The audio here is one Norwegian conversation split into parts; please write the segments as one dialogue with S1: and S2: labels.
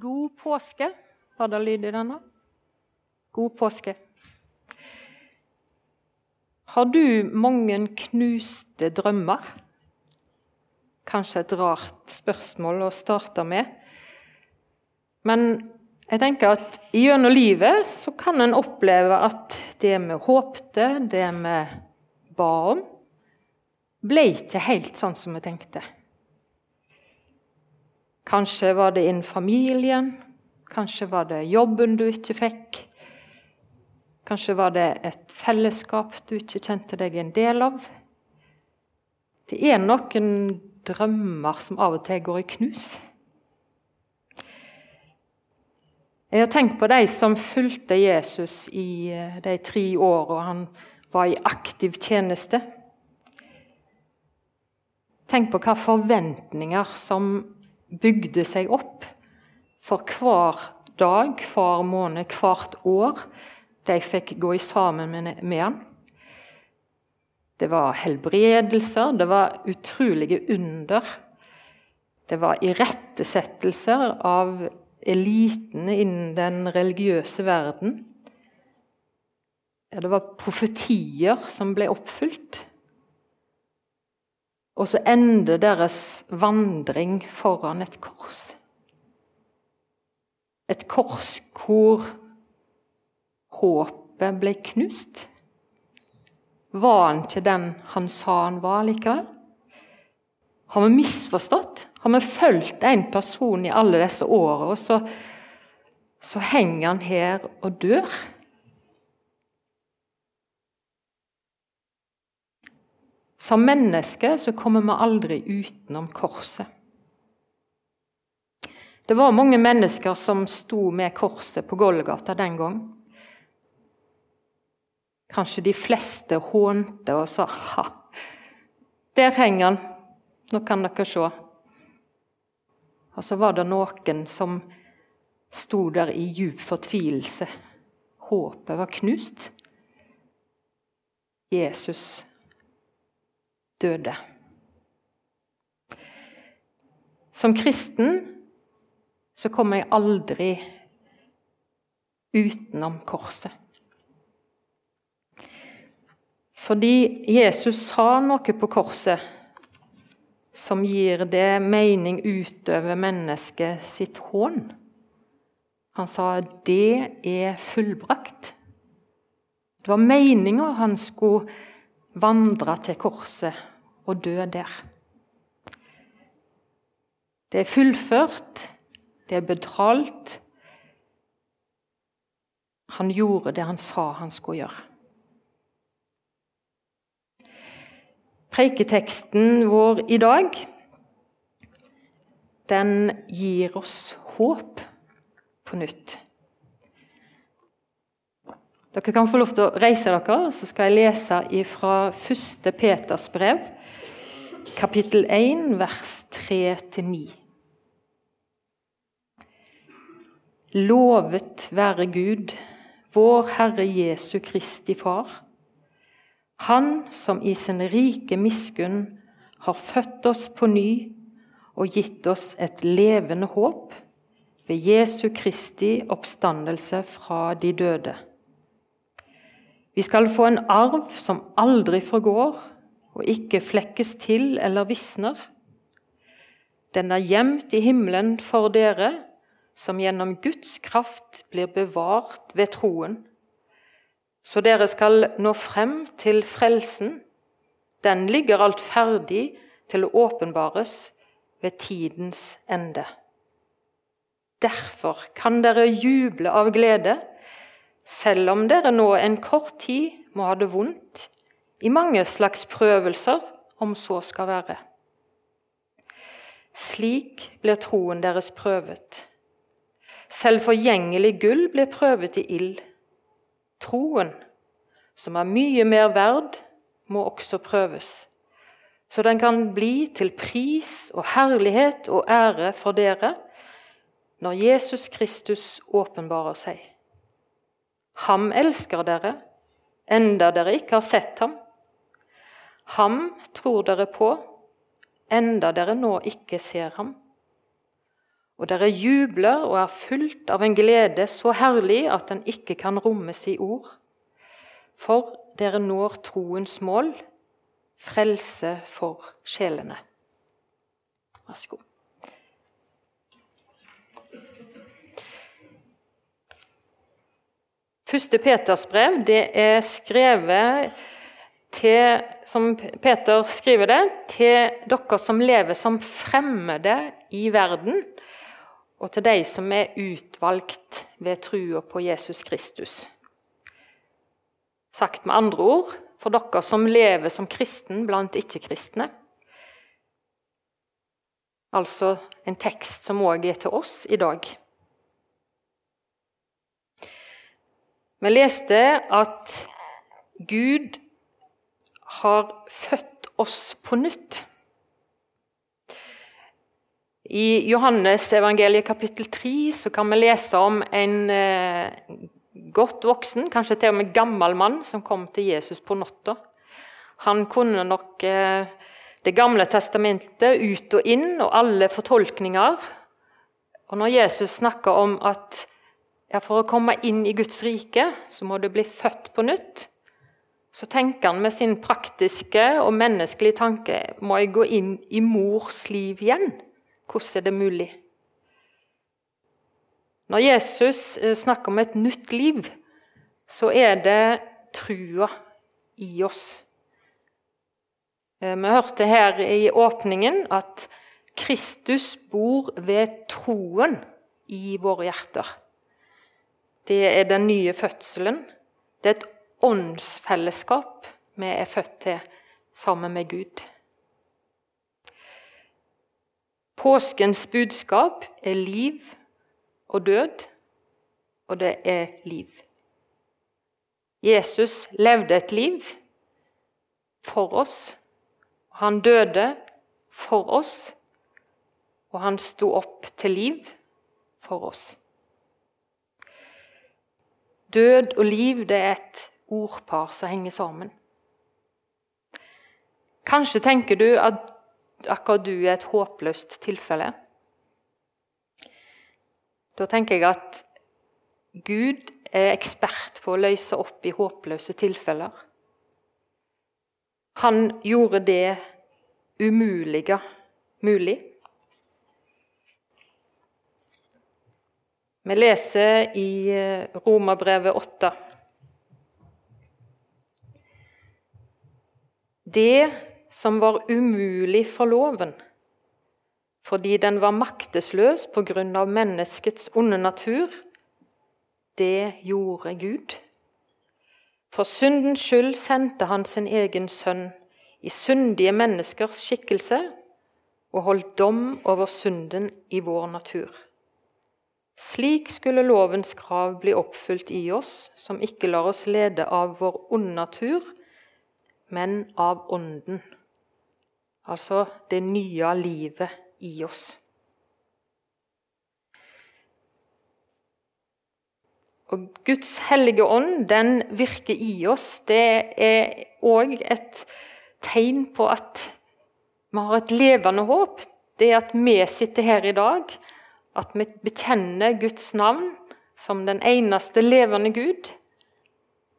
S1: God påske, var det lyd i denne? God påske. Har du mange knuste drømmer? Kanskje et rart spørsmål å starte med. Men jeg tenker at gjennom livet så kan en oppleve at det vi håpte, det vi ba om, ble ikke helt sånn som vi tenkte. Kanskje var det innen familien, kanskje var det jobben du ikke fikk. Kanskje var det et fellesskap du ikke kjente deg en del av. Det er noen drømmer som av og til går i knus. Jeg har tenkt på de som fulgte Jesus i eh, de tre åra han var i aktiv tjeneste. Tenk på hvilke forventninger som bygde seg opp for hver dag, hver måned, hvert år de fikk gå sammen med, med han. Det var helbredelser, det var utrolige under. Det var irettesettelser av elitene innen den religiøse verden. Ja, det var profetier som ble oppfylt. Og så ender deres vandring foran et kors. Et kors hvor håpet ble knust. Var han ikke den han sa han var likevel? Har vi misforstått? Har vi fulgt en person i alle disse årene, og så, så henger han her og dør? Som mennesker så kommer vi aldri utenom korset. Det var mange mennesker som sto med korset på Golgata den gang. Kanskje de fleste hånte og sa 'ha, der henger han', nå kan dere se. Og så var det noen som sto der i djup fortvilelse. Håpet var knust. Jesus døde. Som kristen så kommer jeg aldri utenom korset. Fordi Jesus sa noe på korset som gir det mening utover mennesket sitt hån. Han sa 'det er fullbrakt'. Det var meninga han skulle vandre til korset og dø der. Det er fullført, det er betalt. Han gjorde det han sa han skulle gjøre. Preiketeksten vår i dag den gir oss håp på nytt. Dere kan få lov til å reise dere, så skal jeg lese fra 1. Peters brev, kapittel 1, vers 3-9. Lovet være Gud, vår Herre Jesu Kristi Far, Han som i sin rike miskunn har født oss på ny og gitt oss et levende håp ved Jesu Kristi oppstandelse fra de døde vi skal få en arv som aldri forgår og ikke flekkes til eller visner. Den er gjemt i himmelen for dere, som gjennom Guds kraft blir bevart ved troen. Så dere skal nå frem til frelsen. Den ligger alt ferdig til å åpenbares ved tidens ende. Derfor kan dere juble av glede selv om dere nå en kort tid må ha det vondt i mange slags prøvelser, om så skal være. Slik blir troen deres prøvet. Selv forgjengelig gull blir prøvet i ild. Troen, som er mye mer verd, må også prøves, så den kan bli til pris og herlighet og ære for dere når Jesus Kristus åpenbarer seg. Ham elsker dere, enda dere ikke har sett ham. Ham tror dere på, enda dere nå ikke ser ham. og dere jubler og er fullt av en glede så herlig at den ikke kan rommes i ord. For dere når troens mål, frelse for sjelene. Vær så god. Første Peters brev det er skrevet til, som Peter skriver det, til dere som lever som fremmede i verden, og til de som er utvalgt ved trua på Jesus Kristus. Sagt med andre ord for dere som lever som kristen blant ikke-kristne. Altså en tekst som òg er til oss i dag. Vi leste at Gud har født oss på nytt. I Johannes evangeliet kapittel 3 så kan vi lese om en eh, godt voksen, kanskje til og med gammel mann, som kom til Jesus på natta. Han kunne nok eh, Det gamle testamentet ut og inn og alle fortolkninger. Og når Jesus snakker om at ja, for å komme inn i Guds rike, så må du bli født på nytt. Så tenker han med sin praktiske og menneskelige tanke må jeg gå inn i mors liv igjen. Hvordan er det mulig? Når Jesus eh, snakker om et nytt liv, så er det trua i oss. Eh, vi hørte her i åpningen at Kristus bor ved troen i våre hjerter. Det er den nye fødselen. Det er et åndsfellesskap vi er født til sammen med Gud. Påskens budskap er liv og død, og det er liv. Jesus levde et liv for oss. Han døde for oss, og han sto opp til liv for oss. Død og liv det er et ordpar som henger sammen. Kanskje tenker du at akkurat du er et håpløst tilfelle. Da tenker jeg at Gud er ekspert på å løse opp i håpløse tilfeller. Han gjorde det umulige mulig. Vi leser i eh, Romerbrevet 8. Det som var umulig for loven, fordi den var maktesløs på grunn av menneskets onde natur, det gjorde Gud. For syndens skyld sendte han sin egen sønn i syndige menneskers skikkelse og holdt dom over synden i vår natur. Slik skulle lovens krav bli oppfylt i oss, som ikke lar oss lede av vår onde natur, men av Ånden. Altså det nye livet i oss. Og Guds hellige ånd den virker i oss. Det er òg et tegn på at vi har et levende håp. Det at vi sitter her i dag, at vi bekjenner Guds navn som den eneste levende Gud,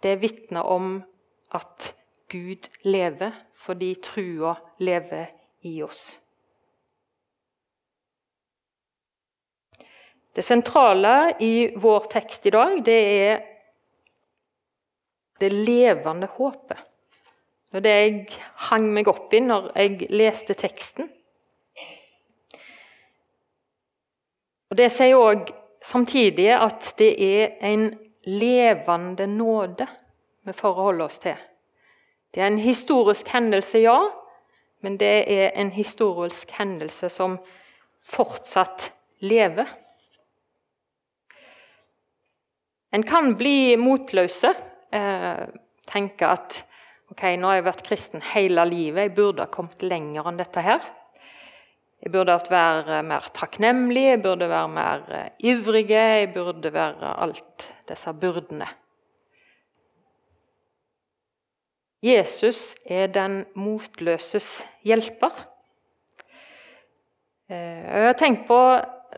S1: det vitner om at Gud lever fordi trua lever i oss. Det sentrale i vår tekst i dag, det er det levende håpet. Er det jeg hang meg opp i når jeg leste teksten. Og Det sier òg samtidig at det er en levende nåde vi forholder oss til. Det er en historisk hendelse, ja, men det er en historisk hendelse som fortsatt lever. En kan bli motløse, eh, tenke at ok, nå har jeg vært kristen hele livet, jeg burde ha kommet lenger enn dette her. Jeg burde være mer takknemlig, jeg burde være mer ivrige, jeg burde være alt disse byrdene. Jesus er den motløses hjelper. Eh, jeg har tenkt på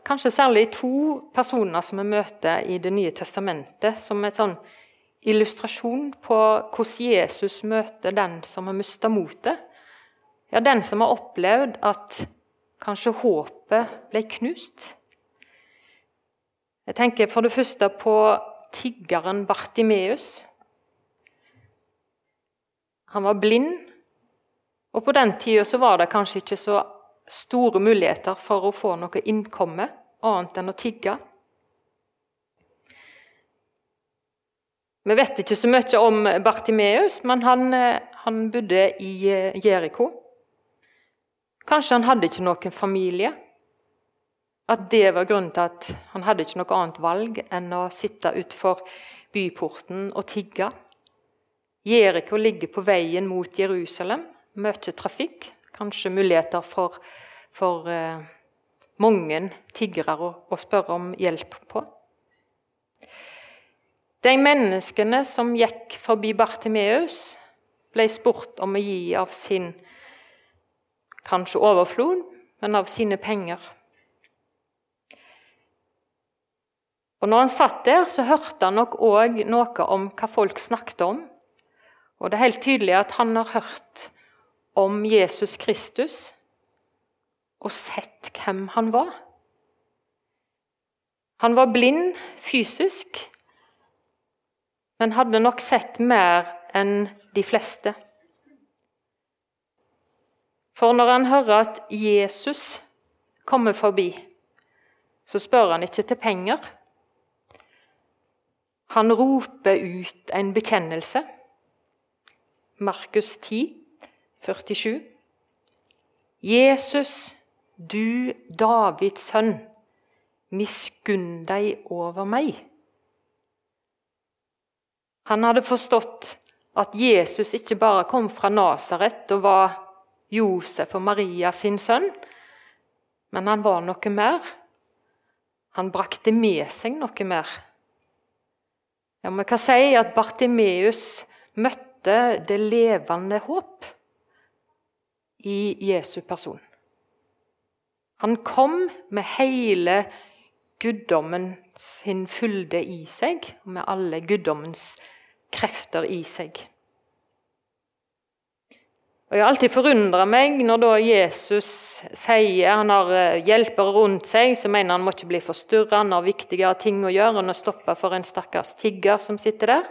S1: kanskje særlig to personer som vi møter i Det nye testamentet, som en sånn illustrasjon på hvordan Jesus møter den som har mista motet. Ja, den som har opplevd at kanskje håpet ble knust. Jeg tenker for det første på tiggeren Bartimeus. Han var blind, og på den tida var det kanskje ikke så store muligheter for å få noe innkomme annet enn å tigge. Vi vet ikke så mye om Bartimeus, men han, eh, han bodde i eh, Jeriko. Kanskje han hadde ikke noen familie. At det var grunnen til at han hadde ikke noe annet valg enn å sitte utenfor byporten og tigge. Jeriko ligger på veien mot Jerusalem. Mye trafikk. Kanskje muligheter for, for eh, mange tiggere å, å spørre om hjelp på. De menneskene som gikk forbi Bartimeus, ble spurt om å gi av sin kanskje overflod, men av sine penger. Og når han satt der, så hørte han nok òg noe om hva folk snakket om. Og det er helt tydelig at han har hørt om Jesus Kristus og sett hvem han var. Han var blind fysisk, men hadde nok sett mer enn de fleste. For når han hører at Jesus kommer forbi, så spør han ikke til penger. Han roper ut en bekjennelse. Markus 10, 47. Jesus, du Davids sønn, miskunn deg over meg. Han hadde forstått at Jesus ikke bare kom fra Nasaret og var Josef og Maria sin sønn, men han var noe mer. Han brakte med seg noe mer. Ja, Vi kan si at Bartimeus møtte det levende håp i Jesu person. Han kom med hele guddommen sin fylde i seg, med alle guddommens krefter i seg. Og Jeg har alltid forundra meg når da Jesus sier han har eh, hjelpere rundt seg, så mener han må ikke bli forstyrra, han har viktigere ting å gjøre enn å stoppe for en stakkars tigger som sitter der.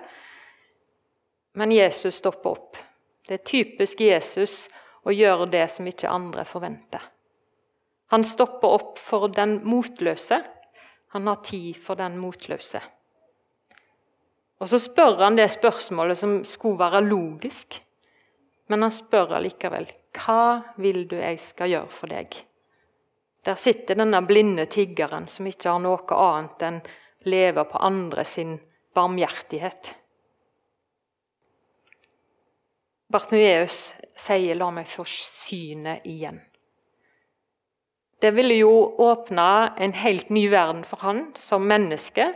S1: Men Jesus stopper opp. Det er typisk Jesus å gjøre det som ikke andre forventer. Han stopper opp for den motløse. Han har tid for den motløse. Og så spør han det spørsmålet som skulle være logisk. Men han spør allikevel hva vil du jeg skal gjøre for deg? Der sitter denne blinde tiggeren som ikke har noe annet enn leve på andre sin barmhjertighet. Bartmeus sier 'la meg få synet igjen'. Det ville jo åpne en helt ny verden for han som menneske.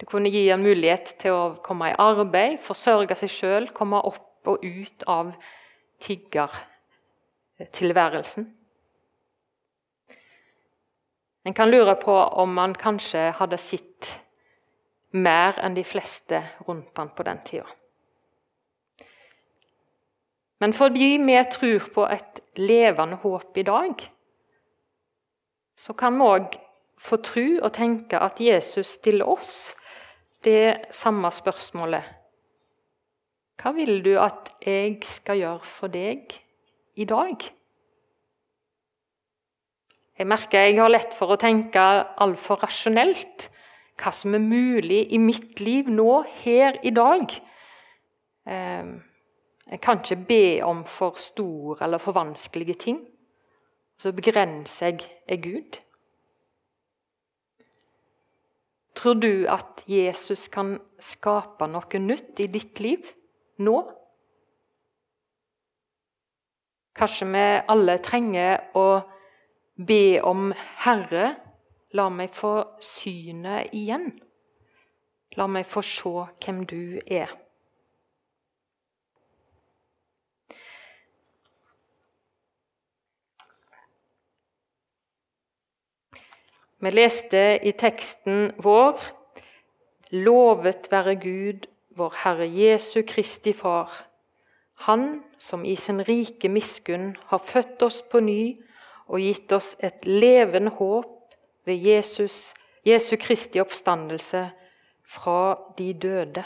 S1: Det kunne gi ham mulighet til å komme i arbeid, forsørge seg sjøl, komme opp og ut av tiggertilværelsen. En kan lure på om han kanskje hadde sett mer enn de fleste rundt han på den tida. Men fordi vi tror på et levende håp i dag, så kan vi òg få tro og tenke at Jesus stiller oss det samme spørsmålet hva vil du at jeg skal gjøre for deg i dag? Jeg merker jeg har lett for å tenke altfor rasjonelt. Hva som er mulig i mitt liv nå, her i dag. Ehm, jeg kan ikke be om for store eller for vanskelige ting. Så begrenser jeg er Gud. Tror du at Jesus kan skape noe nytt i ditt liv? Nå. Kanskje vi alle trenger å be om Herre, la meg få synet igjen. La meg få se hvem du er. Vi leste i teksten vår Lovet være Gud, vår Herre Jesu Kristi Far, Han som i sin rike miskunn har født oss på ny og gitt oss et levende håp ved Jesus, Jesu Kristi oppstandelse fra de døde.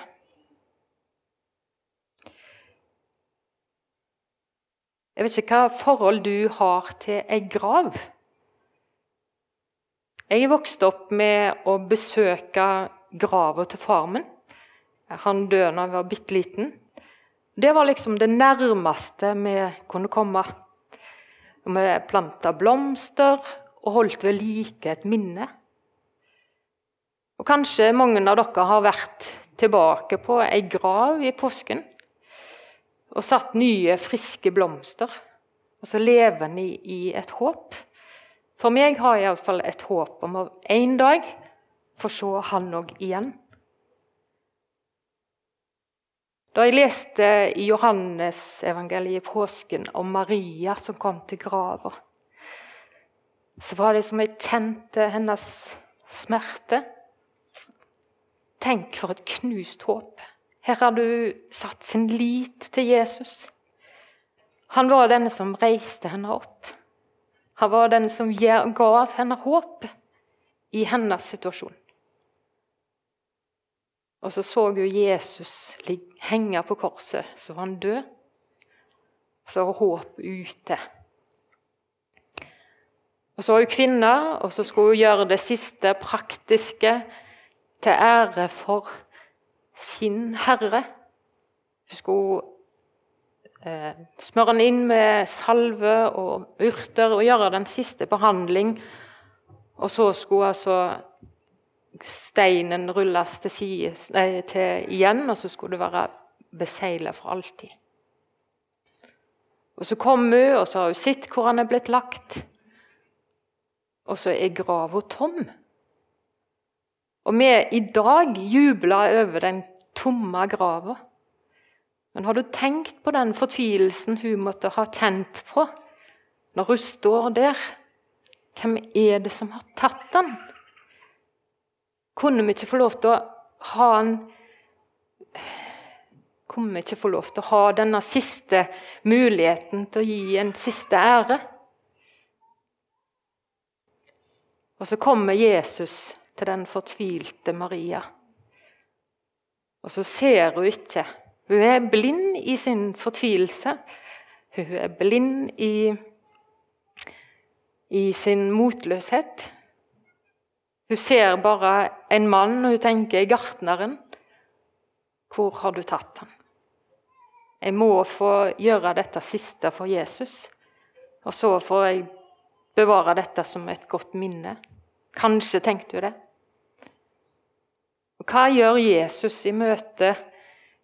S1: Jeg vet ikke hva forhold du har til ei grav. Jeg er vokst opp med å besøke grava til far min. Han døde da jeg var bitte liten. Det var liksom det nærmeste vi kunne komme. Vi planta blomster og holdt ved like et minne. Og Kanskje mange av dere har vært tilbake på ei grav i påsken og satt nye, friske blomster. Og så lever en i et håp. For meg har jeg iallfall et håp om å en dag få se han òg igjen. Da jeg leste i Johannesevangeliet i påsken om Maria som kom til grava, så var det som jeg kjente hennes smerte. Tenk for et knust håp. Her har du satt sin lit til Jesus. Han var den som reiste henne opp. Han var den som gav henne håp i hennes situasjon. Og så så hun Jesus henge på korset. Så var han død. Så var håp ute. Og Så var hun kvinne, og så skulle hun gjøre det siste praktiske til ære for sin Herre. Hun skulle eh, smøre han inn med salve og urter og gjøre den siste behandling. Og så skulle altså steinen rulles til, side, nei, til igjen, og så skulle det være besegla for alltid. Og Så kom hun, og så har hun sett hvor han er blitt lagt. Og så er grava tom. Og vi i dag jubler over den tomme grava. Men har du tenkt på den fortvilelsen hun måtte ha kjent på når hun står der? Hvem er det som har tatt den? Kunne vi ikke få lov til å ha en Kunne vi ikke få lov til å ha denne siste muligheten til å gi en siste ære? Og så kommer Jesus til den fortvilte Maria. Og så ser hun ikke hun er blind i sin fortvilelse. Hun er blind i, i sin motløshet. Hun ser bare en mann, og hun tenker 'gartneren'. Hvor har du tatt han? Jeg må få gjøre dette siste for Jesus, og så får jeg bevare dette som et godt minne. Kanskje tenkte hun det. Og Hva gjør Jesus i møte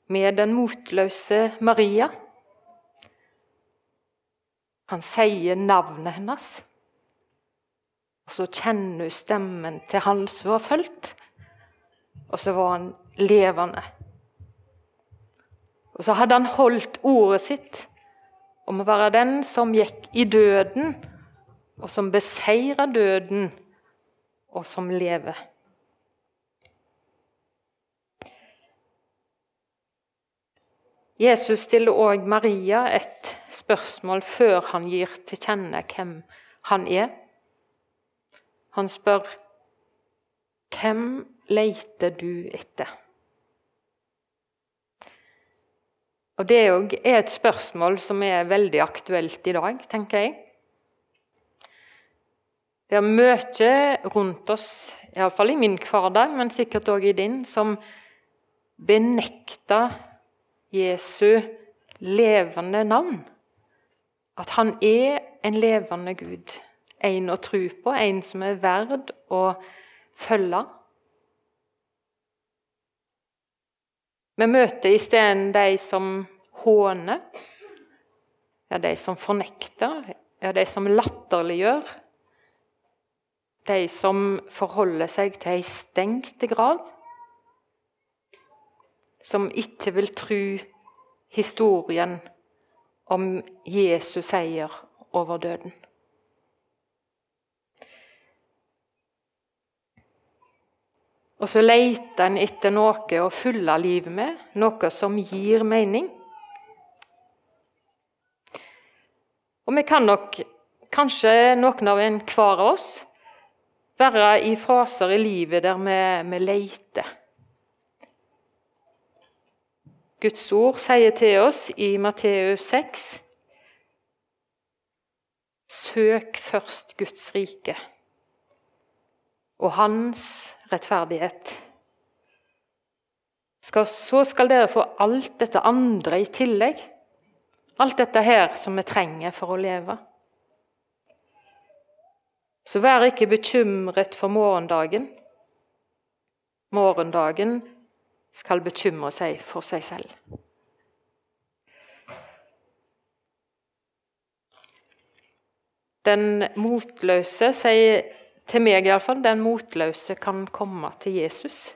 S1: med den motløse Maria. Han sier navnet hennes, og så kjenner hun stemmen til han som har fulgt. Og så var han levende. Og så hadde han holdt ordet sitt om å være den som gikk i døden, og som beseira døden, og som lever. Jesus stiller òg Maria et spørsmål før han gir til kjenne hvem han er. Han spør hvem leiter du etter? Og Det er et spørsmål som er veldig aktuelt i dag, tenker jeg. Det er mye rundt oss, iallfall i min hverdag, men sikkert òg i din, som benekter Jesu levende navn. At han er en levende Gud. En å tro på, en som er verd å følge. Vi møter isteden de som håner, ja, de som fornekter, ja, de som latterliggjør. De som forholder seg til ei stengt grav som ikke vil tro historien om Jesus seier over døden. Og så leter en etter noe å fylle livet med, noe som gir mening. Og vi kan nok, kanskje noen av en hver av oss, være i faser i livet der vi, vi leter. Guds ord sier til oss i Matteus 6.: Søk først Guds rike og Hans rettferdighet. Så skal dere få alt dette andre i tillegg. Alt dette her som vi trenger for å leve. Så vær ikke bekymret for morgendagen. Morgendagen skal bekymre seg for seg selv. Den motløse, sier til meg iallfall, den motløse kan komme til Jesus.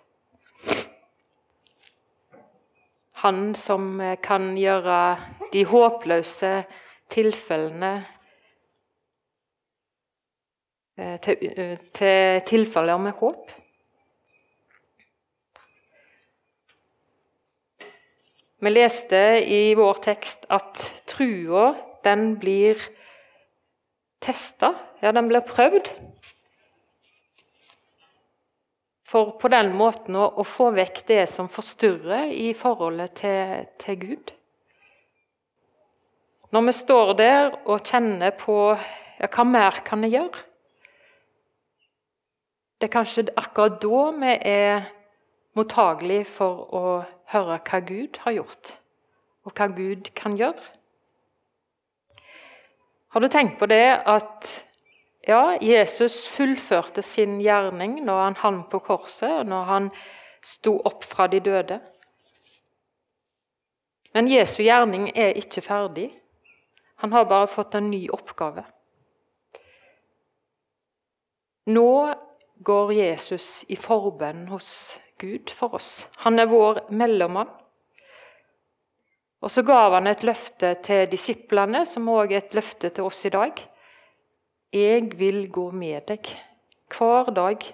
S1: Han som kan gjøre de håpløse tilfellene eh, til, eh, til tilfeller med håp. Vi leste i vår tekst at trua, den blir testa. Ja, den blir prøvd. For på den måten å, å få vekk det som forstyrrer i forholdet til, til, Gud. Når vi står der og kjenner på ja, hva mer kan jeg gjøre? Det er kanskje akkurat da vi er mottagelige for å høre hva Gud har gjort, og hva Gud kan gjøre. Har du tenkt på det at ja, Jesus fullførte sin gjerning når han hang på korset, når han sto opp fra de døde. Men Jesu gjerning er ikke ferdig. Han har bare fått en ny oppgave. Nå går Jesus i forbønn hos Gud for oss. Han er vår mellommann. Og så gav han et løfte til disiplene, som også er et løfte til oss i dag. 'Jeg vil gå med deg hver dag'.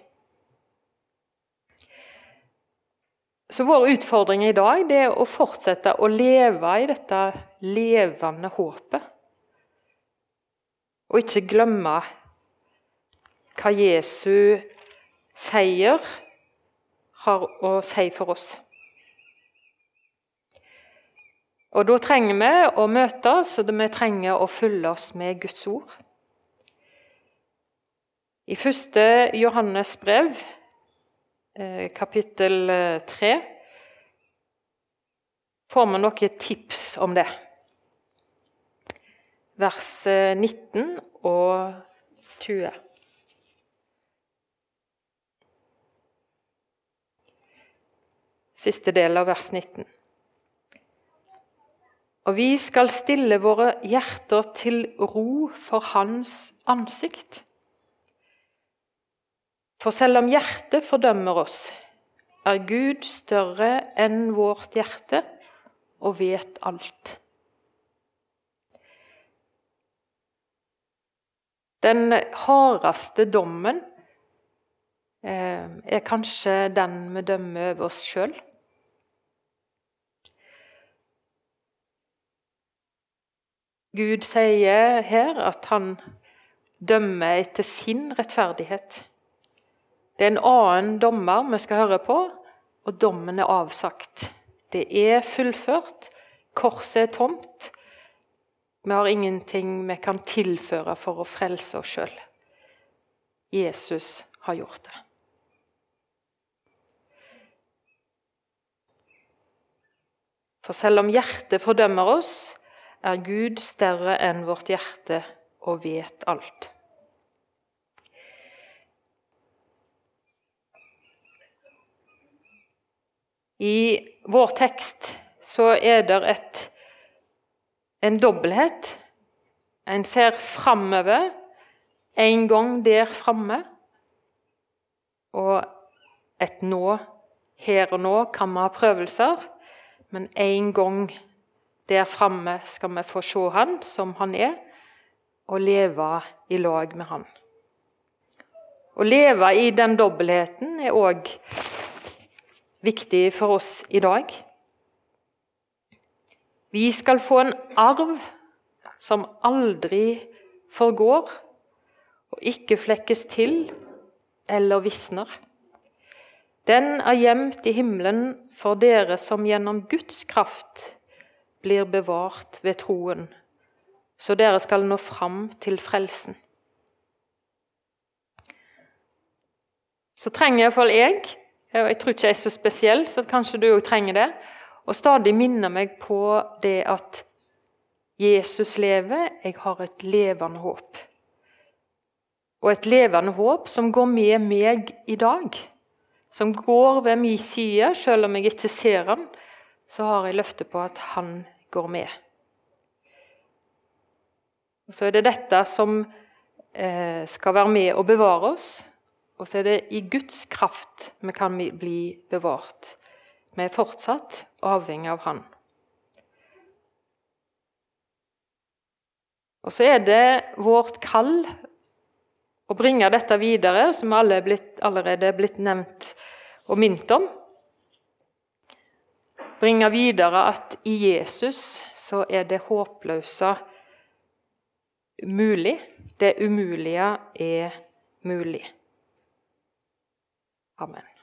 S1: Så vår utfordring i dag er å fortsette å leve i dette levende håpet. Og ikke glemme hva Jesu seier har å si for oss. Og Da trenger vi å møtes, og vi trenger å fylle oss med Guds ord. I første Johannes brev, eh, kapittel 3, eh, får vi noen tips om det. Vers 19 eh, og 20. Siste del av vers 19. Og vi skal stille våre hjerter til ro for Hans ansikt. For selv om hjertet fordømmer oss, er Gud større enn vårt hjerte og vet alt. Den hardeste dommen eh, er kanskje den vi dømmer over oss sjøl. Gud sier her at han dømmer etter sin rettferdighet. Det er en annen dommer vi skal høre på, og dommen er avsagt. Det er fullført. Korset er tomt. Vi har ingenting vi kan tilføre for å frelse oss sjøl. Jesus har gjort det. For selv om hjertet fordømmer oss, er Gud større enn vårt hjerte og vet alt. I vår tekst så er det et, en dobbelthet. En ser framover, en gang der framme, og et nå. Her og nå kan vi ha prøvelser, men en gang der framme skal vi få se Han som Han er, og leve i lag med Han. Å leve i den dobbeltheten er òg viktig for oss i dag. Vi skal få en arv som aldri forgår og ikke flekkes til eller visner. Den er gjemt i himmelen for dere som gjennom Guds kraft blir bevart ved troen, så dere skal nå fram til frelsen. Så trenger iallfall jeg, og jeg tror ikke jeg er så spesiell, så kanskje du òg trenger det, Og stadig minner meg på det at Jesus lever, jeg har et levende håp. Og et levende håp som går med meg i dag. Som går ved min side, selv om jeg ikke ser han, så har jeg løfte på at han går med. Og Så er det dette som eh, skal være med og bevare oss. Og så er det i Guds kraft vi kan bli bevart. Vi er fortsatt avhengig av Han. Og så er det vårt kall å bringe dette videre, som alle er blitt, allerede er blitt nevnt og minnet om. Bringe videre at i Jesus så er det håpløse mulig. Det umulige er mulig. Amen.